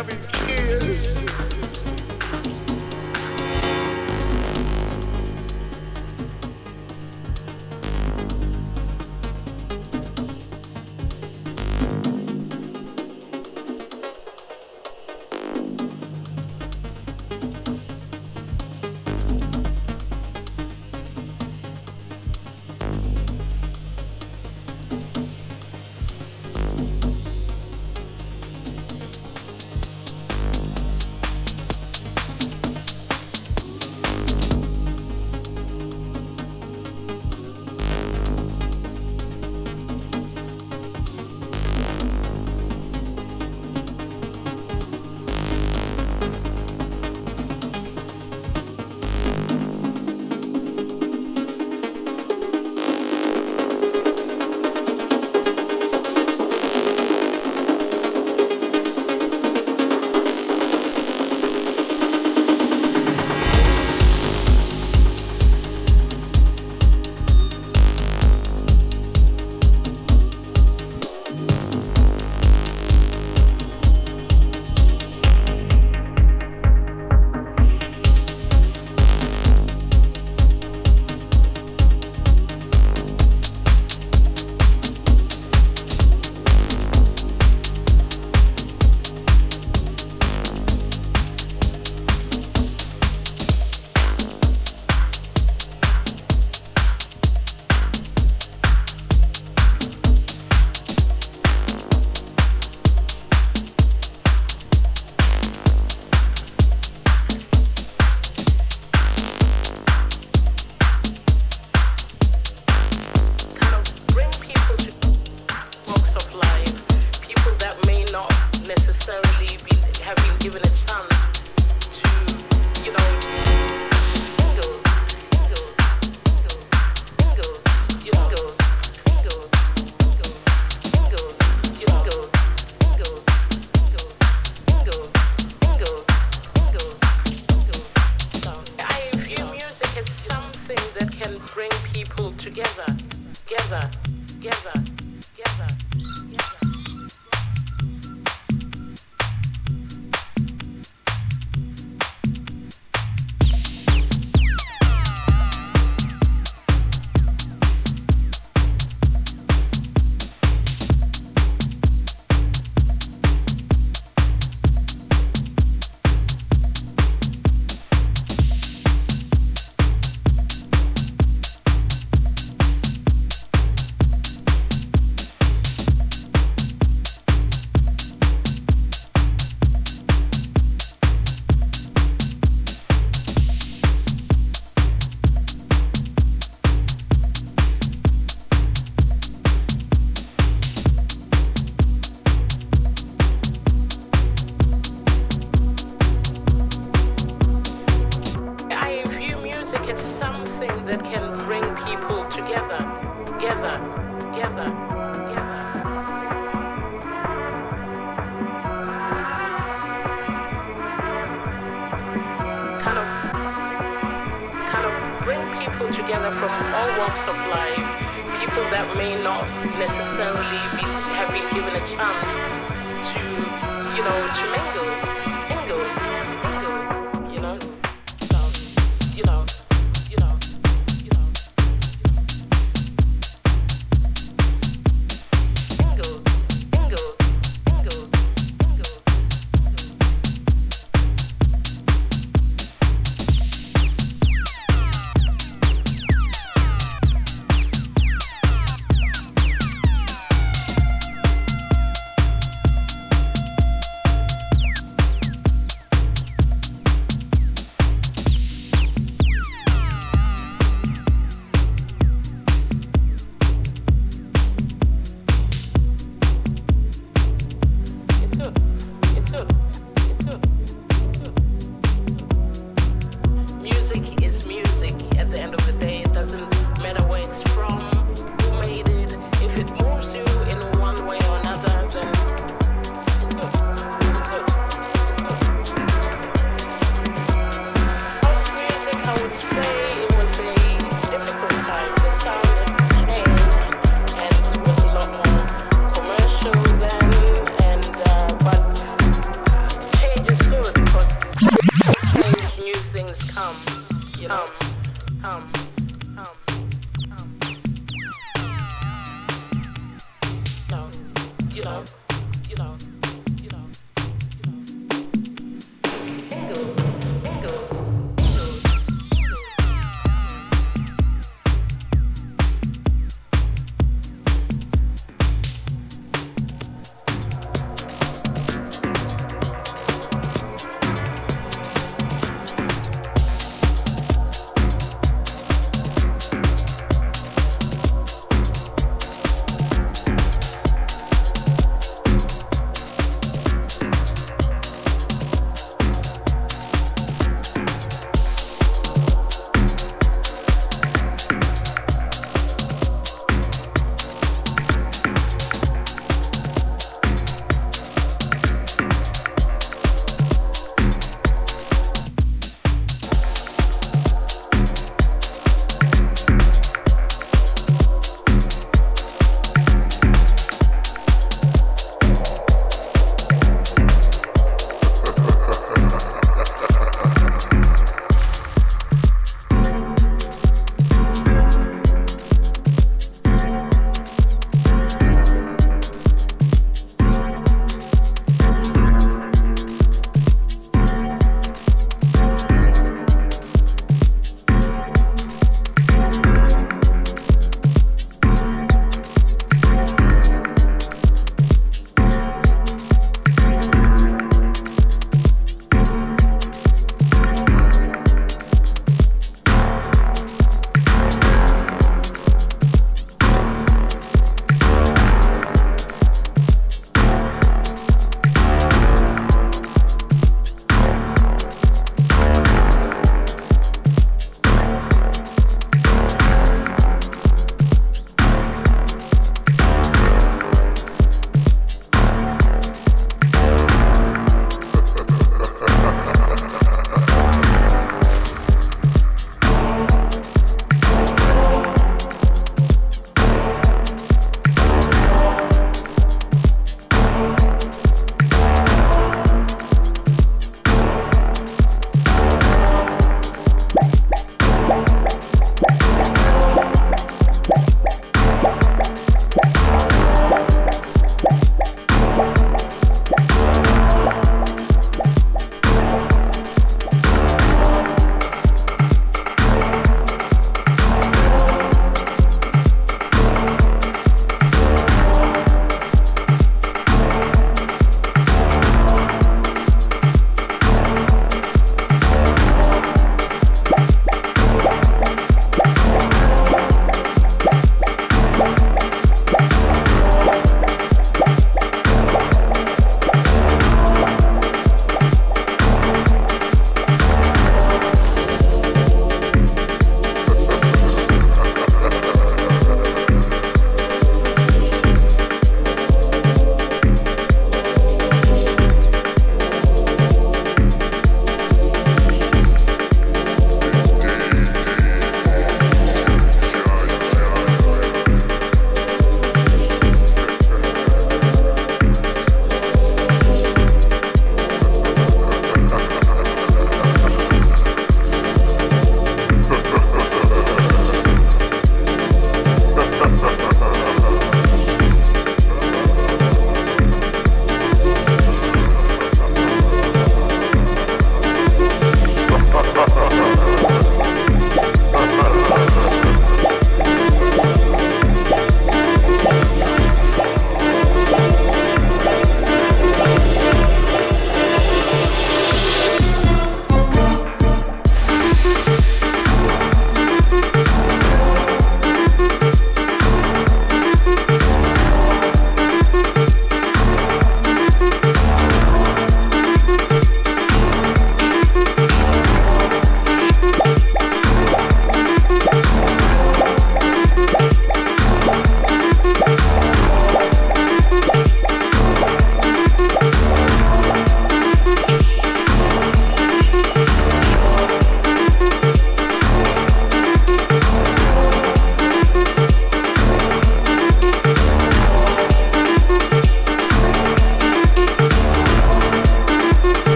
loving kiss.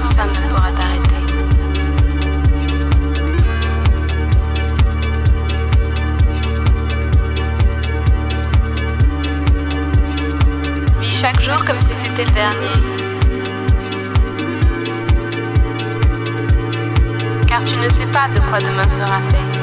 Personne ne pourra t'arrêter. Vis chaque jour comme si c'était le dernier. Car tu ne sais pas de quoi demain sera fait.